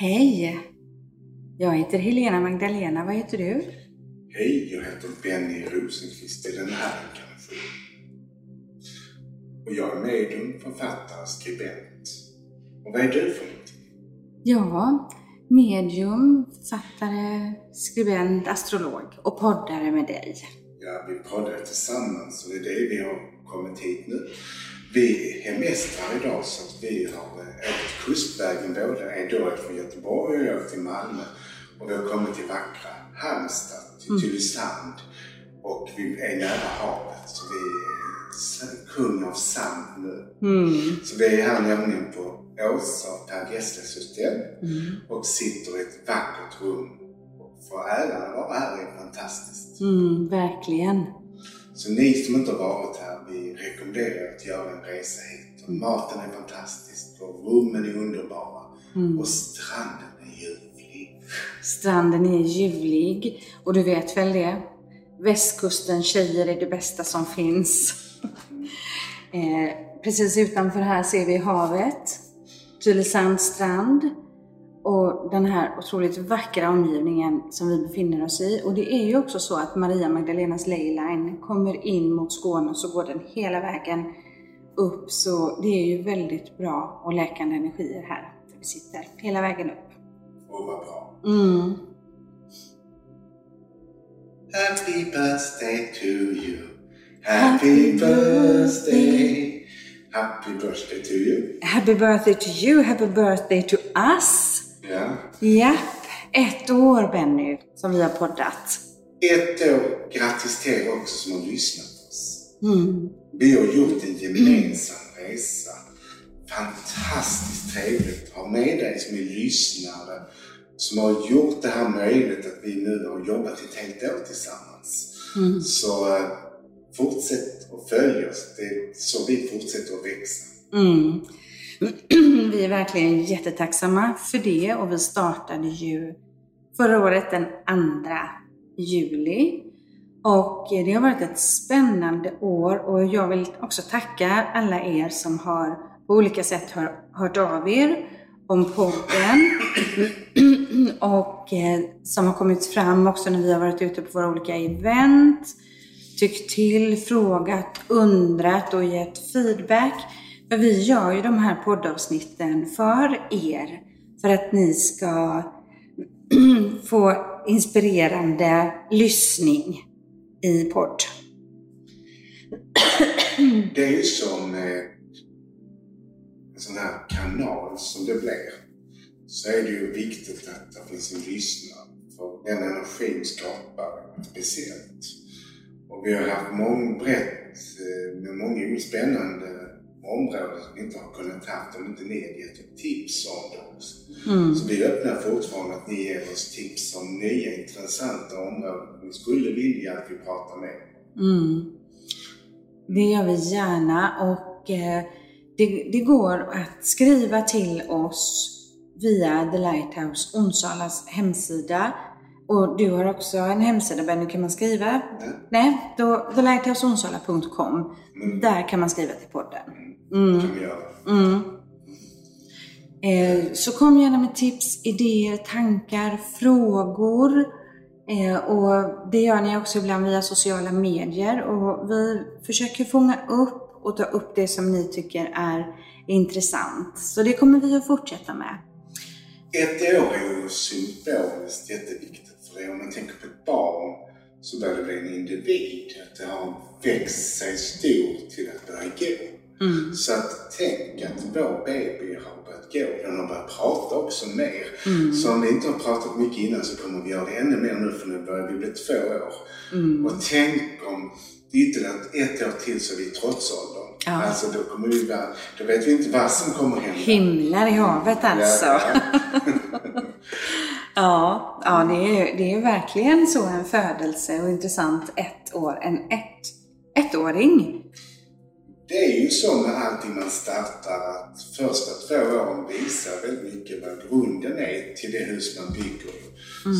Hej! Jag heter Helena Magdalena. Vad heter du? Hej, jag heter Benny Rosenqvist i den här inkarnationen. Och jag är medium, författare, skribent. Och vad är du för någonting? Ja, medium, författare, skribent, astrolog och poddare med dig. Ja, vi poddar tillsammans och det är det vi har kommit hit nu. Vi hemestrar idag så att vi har åkt kustvägen både en dag från Göteborg och jag till Malmö. Och vi har kommit till vackra Halmstad, till Mm. Tylösand. Och vi är nära havet så vi är kung av sand nu. Mm. Så vi är här nämligen på Åsa Per Gessles hotell Mm. och sitter i ett vackert rum. Och för äran att vara här är fantastiskt. Mm, verkligen. Så ni som inte har varit här, vi rekommenderar er att göra en resa hit. Och maten är fantastisk och rummen är underbara. Mm. Och stranden är ljuvlig. Stranden är ljuvlig och du vet väl det? Västkusten tjejer är det bästa som finns. eh, precis utanför här ser vi havet, Tylösands strand och den här otroligt vackra omgivningen som vi befinner oss i. Och det är ju också så att Maria Magdalenas Leyline kommer in mot Skåne och så går den hela vägen upp. Så det är ju väldigt bra och läkande energier här vi sitter, hela vägen upp. Och vad bra. Mm. Happy birthday to you. Happy birthday. Happy birthday to you. Happy birthday to you, happy birthday to us. Ja. Japp, ett år Benny som vi har poddat. Ett år. Grattis till er också som har lyssnat på oss. Mm. Vi har gjort en gemensam resa. Fantastiskt trevligt att ha med dig som är lyssnare. Som har gjort det här möjligt att vi nu har jobbat ett helt år tillsammans. Mm. Så eh, fortsätt att följa oss. Det är så vi fortsätter att växa. Mm. Vi är verkligen jättetacksamma för det och vi startade ju förra året den 2 juli. Och eh, det har varit ett spännande år och jag vill också tacka alla er som har på olika sätt hör, hört av er om podden och eh, som har kommit fram också när vi har varit ute på våra olika event, tyckt till, frågat, undrat och gett feedback. För vi gör ju de här poddavsnitten för er, för att ni ska få inspirerande lyssning i podd. Det är ju som eh, en sån här kanal som det blir. Så är det ju viktigt att det finns en lyssnare. För den energin skapar något speciellt. Och vi har haft många brett eh, med många spännande områden som vi inte har kunnat haft om inte ni hade gett tips om det också. Mm. Så vi öppnar fortfarande att ni ger oss tips om nya intressanta områden ni skulle vilja att vi pratar med. Mm. Det gör vi gärna och eh, det, det går att skriva till oss via The Lighthouse Onsala hemsida. Och du har också en hemsida Benny, kan man skriva? Nej. Nej, då thelihthouseonsala.com. Mm. Där kan man skriva till podden. Mm. Vi göra. Mm. Eh, så kom gärna med tips, idéer, tankar, frågor. Eh, och det gör ni också ibland via sociala medier. Och vi försöker fånga upp och ta upp det som ni tycker är intressant. Så det kommer vi att fortsätta med. Ett år är ju symboliskt jätteviktigt för det. Om man tänker på ett barn så börjar det bli en individ. Att det har växt sig stor till att börja gå. Mm. Så att tänk att vår baby har börjat gå. Den har börjat prata också mer. Mm. Så om vi inte har pratat mycket innan så kommer vi göra det ännu mer nu för nu börjar vi bli två år. Mm. Och tänk om ytterligare ett år till så är vi i trotsåldern. Ja. Alltså då kommer vi vara, då vet vi inte vad som kommer hända. Himlar i havet alltså. Ja, Ja, ja det, är, det är verkligen så en födelse och intressant ett år. En ett, ettåring. Det är ju så med allting man startar att första två åren visar väldigt mycket vad grunden är till det hus man bygger.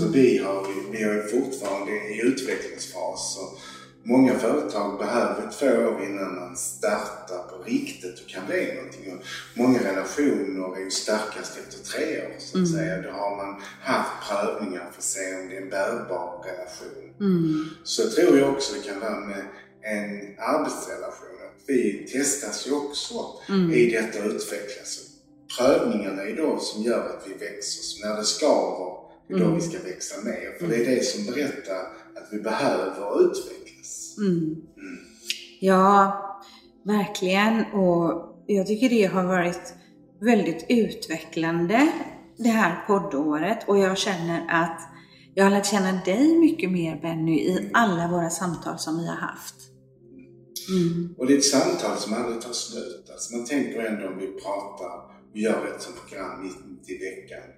Så vi har, vi har ju fortfarande i utvecklingsfas. Och Många företag behöver två år innan man startar på riktigt och kan bli någonting. Och många relationer är ju starkast efter tre år så att Mm. säga. Då har man haft prövningar för att se om det är en bärbar relation. Mm. Så tror jag också det kan vara med en arbetsrelation. Vi testas ju också Mm. i detta och utvecklas. Prövningarna är då som gör att vi växer. Så när det skaver, det är då Mm. vi ska växa mer. För det är det som berättar att vi behöver utvecklas. Mm. Mm. Ja, verkligen. Och jag tycker det har varit väldigt utvecklande det här poddåret och jag känner att jag har lärt känna dig mycket mer Benny i alla våra samtal som vi har haft. Mm. Och det är ett samtal som aldrig tar slut. Alltså man tänker ändå om vi pratar och gör ett sånt program mitt i veckan.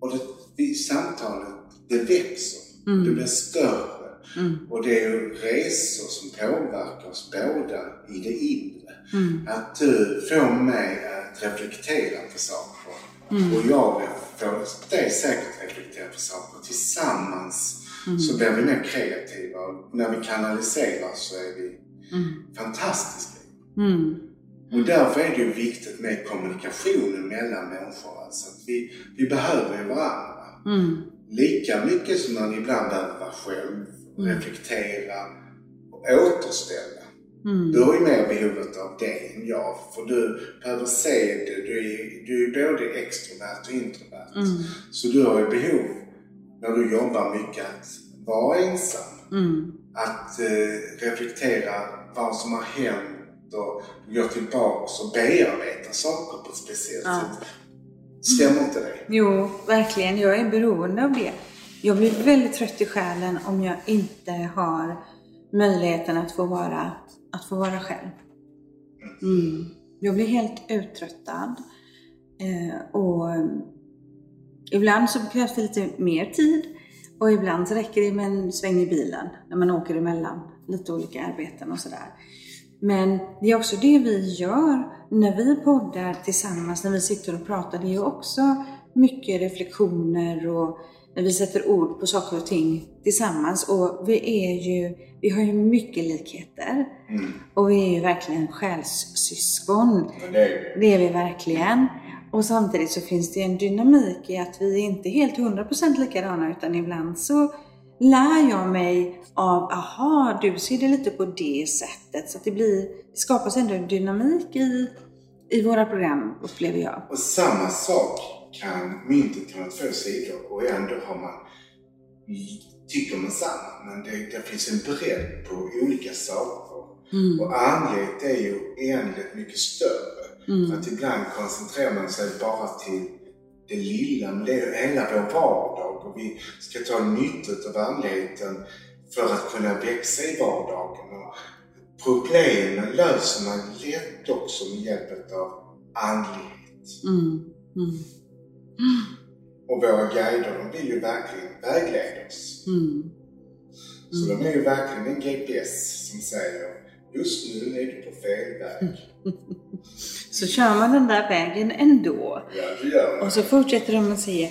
Och det, det samtalet, det växer. Mm. Det blir större. Mm. Och det är ju resor som påverkar oss båda i det inre. Mm. Att du får mig att reflektera på saker. Mm. Och jag får dig säkert reflektera på saker. Tillsammans Mm. så blir vi mer kreativa. Och när vi kanaliserar så är vi Mm. fantastiska. Mm. Och därför är det ju viktigt med kommunikationen mellan människor. Alltså att vi, vi behöver varandra. Mm. Lika mycket som man ibland behöver vara själv, Mm. reflektera och återställa. Mm. Du har ju mer behovet av det än jag. För du behöver se det. Du är, du är både extrovert och introvert. Mm. Så du har ju behov, när du jobbar mycket, att vara ensam. Mm. Att eh, reflektera vad som har hänt och gå tillbaks och bearbeta saker på ett speciellt Ja. sätt. Stämmer inte det? Jo, verkligen. Jag är beroende av det. Jag blir väldigt trött i själen om jag inte har möjligheten att få vara, att få vara själv. Mm. Jag blir helt uttröttad. Eh, och ibland så krävs det lite mer tid och ibland så räcker det med en sväng i bilen när man åker emellan lite olika arbeten och sådär. Men det är också det vi gör när vi poddar tillsammans, när vi sitter och pratar. Det är också mycket reflektioner och när vi sätter ord på saker och ting tillsammans. Och vi är ju, vi har ju mycket likheter. Mm. Och vi är ju verkligen själssyskon. Det är. Det är vi verkligen. Och samtidigt så finns det en dynamik i att vi är inte helt 100% likadana utan ibland så lär jag mig av, aha, du ser det lite på det sättet. Så att det blir, det skapas ändå en dynamik i, i våra program upplever jag. Och samma sak kan myntet kan ha två sidor och ändå har man tycker man samma. Men det, det finns en bredd på olika saker. Mm. Och andlighet är ju oändligt mycket större. Mm. Att ibland koncentrerar man sig bara till det lilla, men det är hela vår vardag. Och vi ska ta nytta av andligheten för att kunna växa i vardagen. Och problemen löser man lätt också med hjälp av andlighet. Mm. Mm. Och våra guider, de vill ju verkligen vägleda oss. Mm. Så de är ju verkligen en GPS som säger just nu är du på fel väg. Så kör man den där vägen ändå. Ja, det gör man. Och så fortsätter de att säga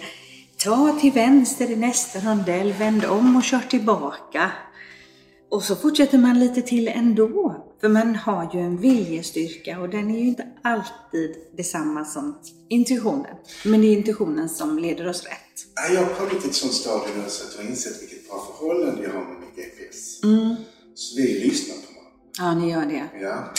Ta till vänster i nästa rondell, vänd om och kör tillbaka. Och så fortsätter man lite till ändå. För man har ju en viljestyrka och den är ju inte alltid detsamma som intuitionen. Men det är intuitionen som leder oss rätt. Ja, Jag har kommit till ett sånt stadium nu så att jag har insett vilket bra förhållande jag har med min GPS. Mm. Så vi lyssnar på. Ja, ni gör det. Ja.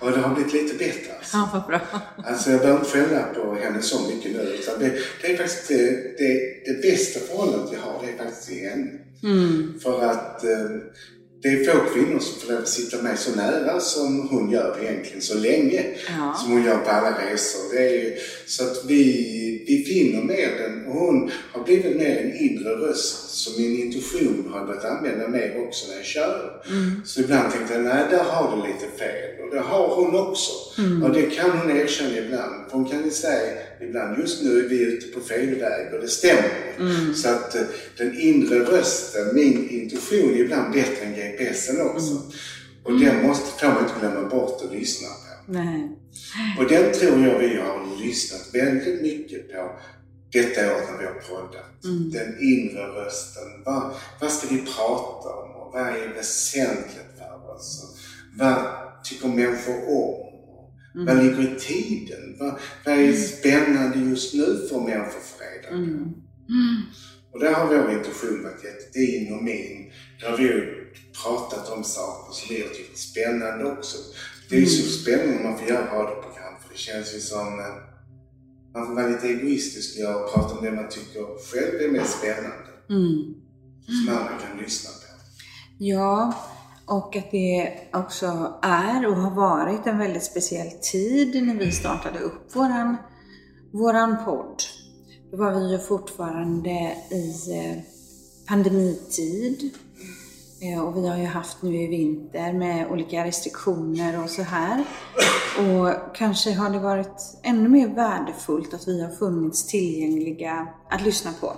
Och det har blivit lite bättre alltså. Ja, vad bra. Alltså jag behöver inte skälla på henne så mycket nu. Utan det, det är faktiskt det, det, det bästa förhållandet jag har, det är faktiskt till henne. Mm. För att eh, det är få kvinnor som får lov att sitta med så nära som hon gör egentligen så länge. Ja. Som hon gör på alla resor. Det är ju, så att vi, vi finner med den och hon har blivit mer en inre röst som min intuition har börjat använda mer också när jag kör. Mm. Så ibland tänkte jag, nej där har du lite fel. Och det har hon också. Mm. Och det kan hon erkänna ibland. För hon kan ju säga ibland, just nu är vi ute på fel väg och det stämmer. Mm. Så att eh, den inre rösten, min intuition, är ibland bättre än GPSen också. Mm. Och den måste, får man inte glömma bort att lyssna på. Nej. Och den tror jag vi har lyssnat väldigt mycket på detta året när vi har poddat. Mm. Den inre rösten. Vad, vad ska vi prata om? Och vad är väsentligt Alltså, vad tycker människor om? Mm. Vad ligger i tiden? Vad, vad är mm. spännande just nu för människor för? Mm. Mm. Och där har vår intention varit jätte, din och min. Där har vi pratat om saker som vi har tyckt spännande också. Det är ju så mm. spännande när man får göra radioprogram för det känns ju som eh, man får vara lite egoistisk och prata om det man tycker själv är mest spännande. Mm. Som andra kan lyssna på. Ja, och att det också är och har varit en väldigt speciell tid när vi startade upp våran, våran podd. Då var vi ju fortfarande i eh, pandemitid. Eh, och vi har ju haft nu i vinter med olika restriktioner och så här. Och kanske har det varit ännu mer värdefullt att vi har funnits tillgängliga att lyssna på.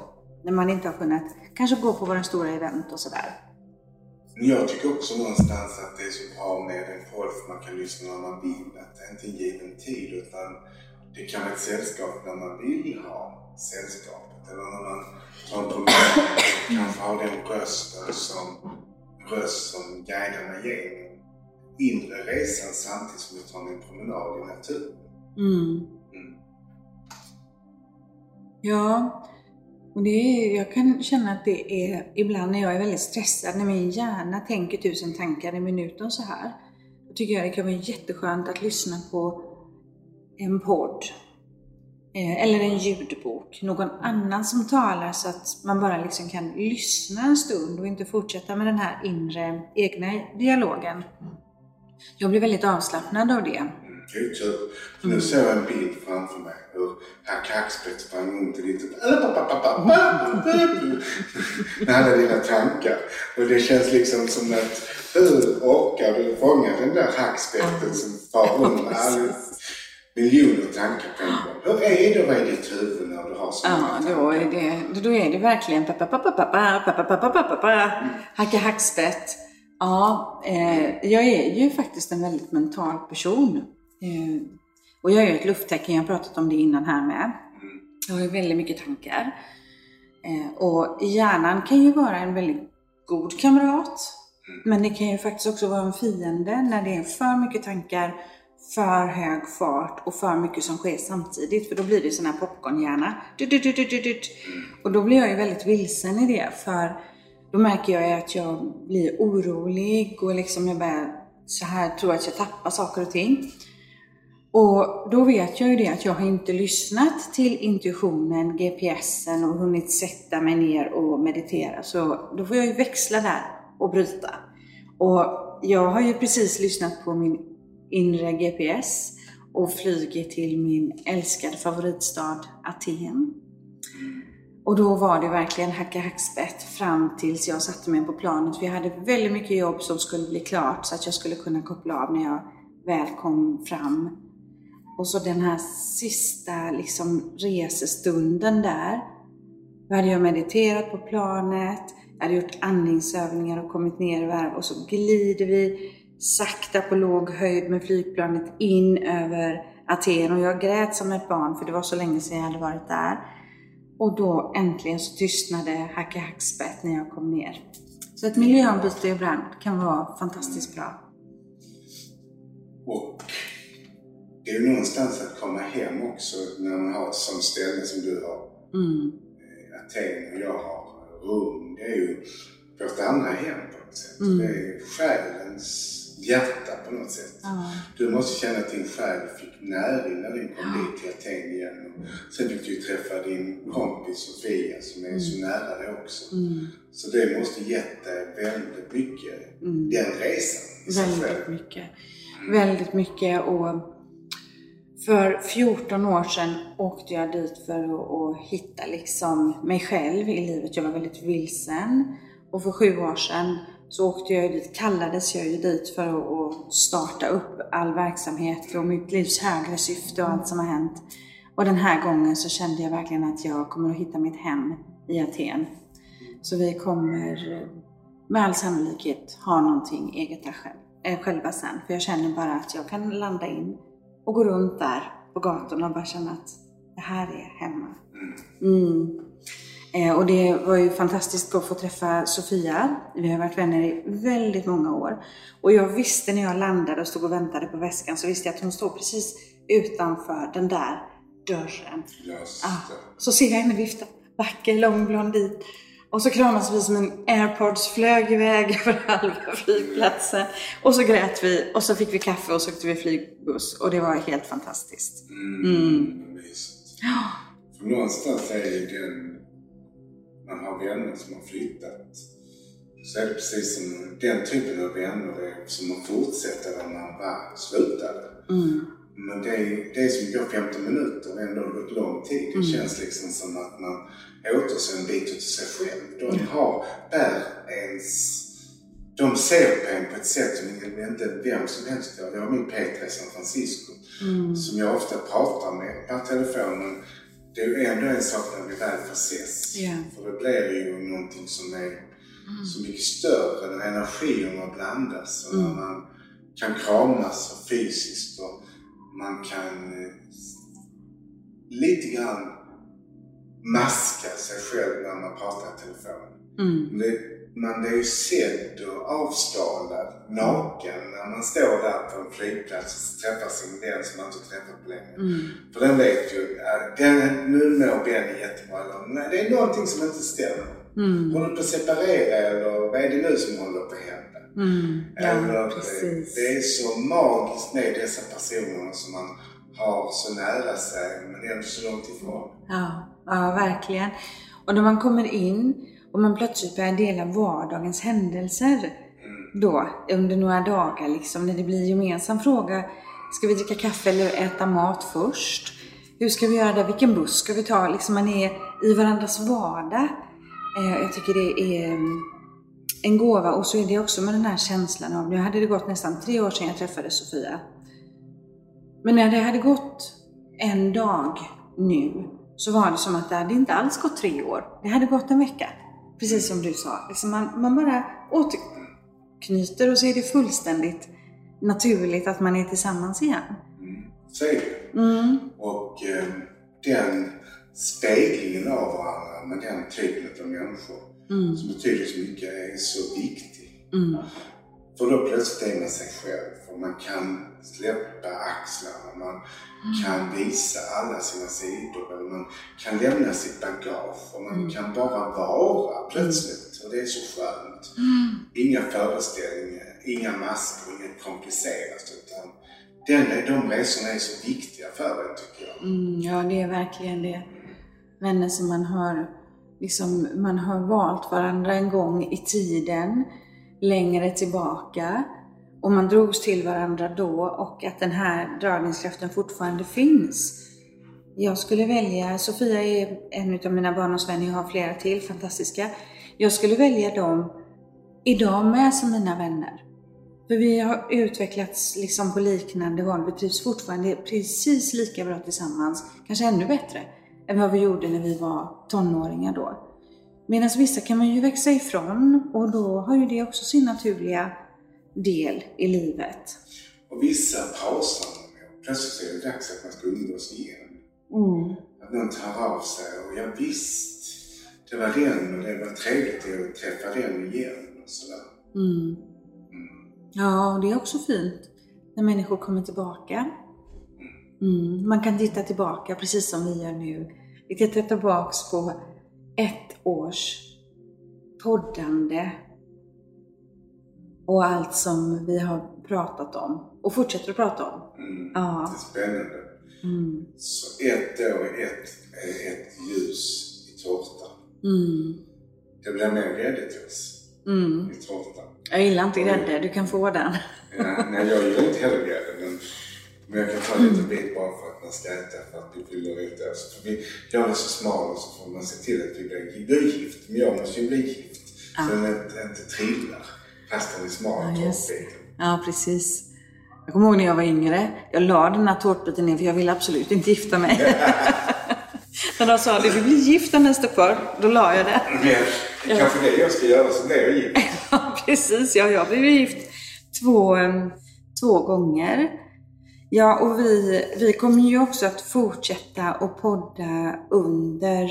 När man inte har kunnat kanske gå på våra stora event och sådär. Jag tycker också någonstans att det är så bra med en podd för man kan lyssna när man vill. Att det är inte en given tid utan det kan vara ett sällskap när man vill ha sällskapet. Eller när man tar en promenad kanske har den rösten som, röst som guidar mig igenom inre resan samtidigt som jag tar min promenad i naturen. Mm. Mm. Ja, och det är, jag kan känna att det är ibland när jag är väldigt stressad, när min hjärna tänker tusen tankar i minuten så här. Då tycker jag det kan vara jätteskönt att lyssna på en podd eller en ljudbok, någon annan som talar så att man bara liksom kan lyssna en stund och inte fortsätta med den här inre egna dialogen. Jag blir väldigt avslappnad av det. Kul. Nu ser jag en bild framför mig hur herr Kaxberg sprang runt i lite... Med alla dina tankar. Och det känns liksom som att hur orkar du fånga den där hackspettet som far runt med miljoner tankar på en gång. Hur är det vara i ditt huvud när du har sådana Ja, då är det, då är det verkligen hacka hackspett. Ja, eh, jag är ju faktiskt en väldigt mental person. Eh, och jag är ju ett lufttecken, jag har pratat om det innan här med. Jag har ju väldigt mycket tankar. Eh, och hjärnan kan ju vara en väldigt god kamrat. Men det kan ju faktiskt också vara en fiende när det är för mycket tankar, för hög fart och för mycket som sker samtidigt. För då blir det sån här popcornhjärna. Och då blir jag ju väldigt vilsen i det. För då märker jag ju att jag blir orolig och liksom jag börjar så här tror att jag tappar saker och ting. Och då vet jag ju det att jag har inte lyssnat till intuitionen, GPSen och hunnit sätta mig ner och meditera. Så då får jag ju växla där och bryta. Och jag har ju precis lyssnat på min inre GPS och flyger till min älskade favoritstad Aten. Och då var det verkligen hacka hackspett fram tills jag satte mig på planet. Vi hade väldigt mycket jobb som skulle bli klart så att jag skulle kunna koppla av när jag väl kom fram och så den här sista liksom resestunden där. Då hade jag mediterat på planet, jag hade gjort andningsövningar och kommit ner i varv och så glider vi sakta på låg höjd med flygplanet in över Aten och jag grät som ett barn för det var så länge sedan jag hade varit där. Och då äntligen så tystnade Hacke Hackspett när jag kom ner. Så ett miljöombyte ibland kan vara fantastiskt bra. Och det är ju någonstans att komma hem också när man har ett sånt ställe som du har. Mm. Eh, Aten och jag har Rom. Det är ju vårt andra hem på något sätt. Mm. Det är själens hjärta på något sätt. Ja. Du måste känna att din själ fick näring när du kom dit till Aten igen. Sen fick du ju träffa din kompis Sofia som är mm. så nära dig också. Mm. Så det måste gett dig väldigt mycket, mm. den resan. Väldigt mycket. Väldigt mycket och för 14 år sedan åkte jag dit för att, hitta liksom mig själv i livet. Jag var väldigt vilsen. Och för sju år sedan så åkte jag dit, kallades jag ju dit för att starta upp all verksamhet och mitt livs högre syfte och allt som har hänt. Och den här gången så kände jag verkligen att jag kommer att hitta mitt hem i Aten. Så vi kommer med all sannolikhet ha någonting eget där själv, äh, själva sen. För jag känner bara att jag kan landa in och gå runt där på gatorna och bara känna att det här är hemma. Mm. Eh, och det var ju fantastiskt att få träffa Sofia. Vi har varit vänner i väldigt många år. Och jag visste när jag landade och stod och väntade på väskan så visste jag att hon står precis utanför den där dörren. Just Ah, så ser jag henne vifta. Vacker, lång blondin. Och så kramas vi som en airpods flög iväg över halva flygplatsen. Och så grät vi och så fick vi kaffe och så åkte vi flygbuss. Och det var helt fantastiskt. Mm. mysigt. För någonstans är ju den, man har vänner som har flyttat. Så är det precis som den typen av vänner det är som att fortsätta där man var, slutade. Mm. Men det är, det är som går 15 minuter ändå har det gått lång tid. Det känns liksom som att man återser en bit till sig själv. De har, bär ens, de ser på en på ett sätt som inte vem som helst gör. Jag har min PT i San Francisco som jag ofta pratar med per telefon. Det är ju ändå en sak när vi väl får ses. Ja. För det blir ju någonting som är så mycket större när energierna blandas och när man kan kramas och fysiskt och man kan eh, lite grann maska sig själv när man pratar i telefon. Mm. Det, man är ju sedd och avskalad, naken, när man står där på en flygplats och träffar sin vän som man inte träffat på länge. Mm. För den vet ju, äh, den, nu mår Benny jättebra. Eller, nej, det är någonting som inte stämmer. Mm. Håller på att separera eller vad är det nu som håller på att hända? Mm. Eller, Ja, eh, precis. Det är så magiskt med dessa personer som man har så nära sig men ändå så långt ifrån. Ja, ja, verkligen. Och när man kommer in och man plötsligt börjar dela vardagens händelser då under några dagar liksom när det blir gemensam fråga. Ska vi dricka kaffe eller äta mat först? Hur ska vi göra det? Vilken buss ska vi ta? Liksom man är i varandras vardag. Eh, jag tycker det är mm, en gåva och så är det också med den här känslan av, nu hade det gått nästan tre år sedan jag träffade Sofia. Men när det hade gått en dag nu så var det som att det hade inte alls gått tre år. Det hade gått en vecka. Precis som du sa. Liksom man, man bara återknyter och så är det fullständigt naturligt att man är tillsammans igen. Så är det. Mm. Och eh, den speglingen av varandra med den typen av människor Mm. som betyder så mycket är så viktig. Mm. För då plötsligt är man sig själv och man kan släppa axlarna, man kan visa alla sina sidor, eller man kan lämna sitt bagage och man kan bara vara plötsligt. Och det är så skönt. Inga föreställningar, inga masker, inget komplicerat. Utan den, de resorna är så viktiga för en tycker jag. Mm, ja, det är verkligen det. Vänner som man har, liksom, man har valt varandra en gång i tiden, längre tillbaka. Och man drogs till varandra då och att den här dragningskraften fortfarande finns. Jag skulle välja, Sofia är en av mina barndomsvänner, jag har flera till fantastiska. Jag skulle välja dem idag med som mina vänner. För vi har utvecklats liksom på liknande håll. Vi trivs fortfarande precis lika bra tillsammans, kanske ännu bättre, än vad vi gjorde när vi var tonåringar då. Medan vissa kan man ju växa ifrån och då har ju det också sin naturliga del i livet. Och vissa pausar man. Plötsligt är det dags att man ska umgås igen. Mm. Att någon tar av sig och ja, visst, det var den och det var trevligt att träffa den igen och sådär. Mm. Ja, och det är också fint när människor kommer tillbaka. Mm. Man kan titta tillbaka precis som vi gör nu. Vi tittar tillbaks på ett års poddande och allt som vi har pratat om och fortsätter att prata om. Mm. Ja. Det är spännande. Mm. Så ett år är ett, är ett ljus i tårtan. Mm. Det blir mer grädde till oss Mm. i tårtan. Jag gillar inte grädde, du kan få den. Ja, nej, jag gillar inte heller grädde, men, men jag kan ta en liten bit bara för att man ska äta för att vi fyller ett år. Så får vi göra det så smal och så får man se till att vi blir, blir gift. Men jag måste ju bli gift. Så den inte, inte trillar fast den är smal, Ja, tårtbiten. Ja, precis. Jag kommer ihåg när jag var yngre. Jag la den här tårtbiten ner för jag ville absolut inte gifta mig. När de sa att du blir gift om den står kvar, då la jag det. Men kanske det jag ska göra så blir jag gift. Ja, precis. Ja, jag blev gift två, två gånger. Ja, och vi, vi kommer ju också att fortsätta att podda under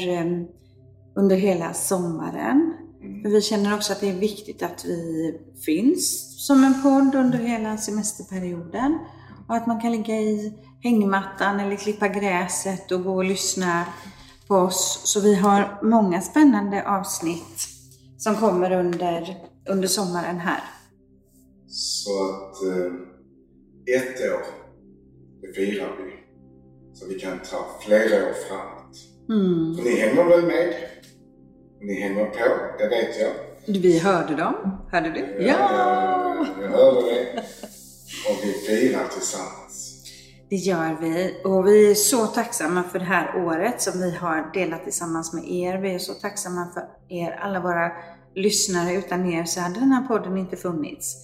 under hela sommaren. Mm. För vi känner också att det är viktigt att vi finns som en podd under hela semesterperioden. Och att man kan ligga i hängmattan eller klippa gräset och gå och lyssna på oss. Så vi har många spännande avsnitt som kommer under, under sommaren här. Så att eh, ett år, det firar vi. Så vi kan ta flera år framåt. Mm. För ni hänger väl med? Ni hänger på, det vet jag. Vi hörde dem. Hörde du? Jag, jag hörde det. Och vi firar tillsammans. Det gör vi och vi är så tacksamma för det här året som vi har delat tillsammans med er. Vi är så tacksamma för er, alla våra lyssnare. Utan er så hade den här podden inte funnits.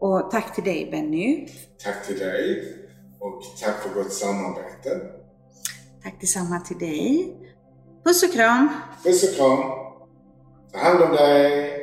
Och tack till dig Benny. Tack till dig och tack för gott samarbete. Tack detsamma till dig. Puss och kram! Puss och kram. Ta hand om dig.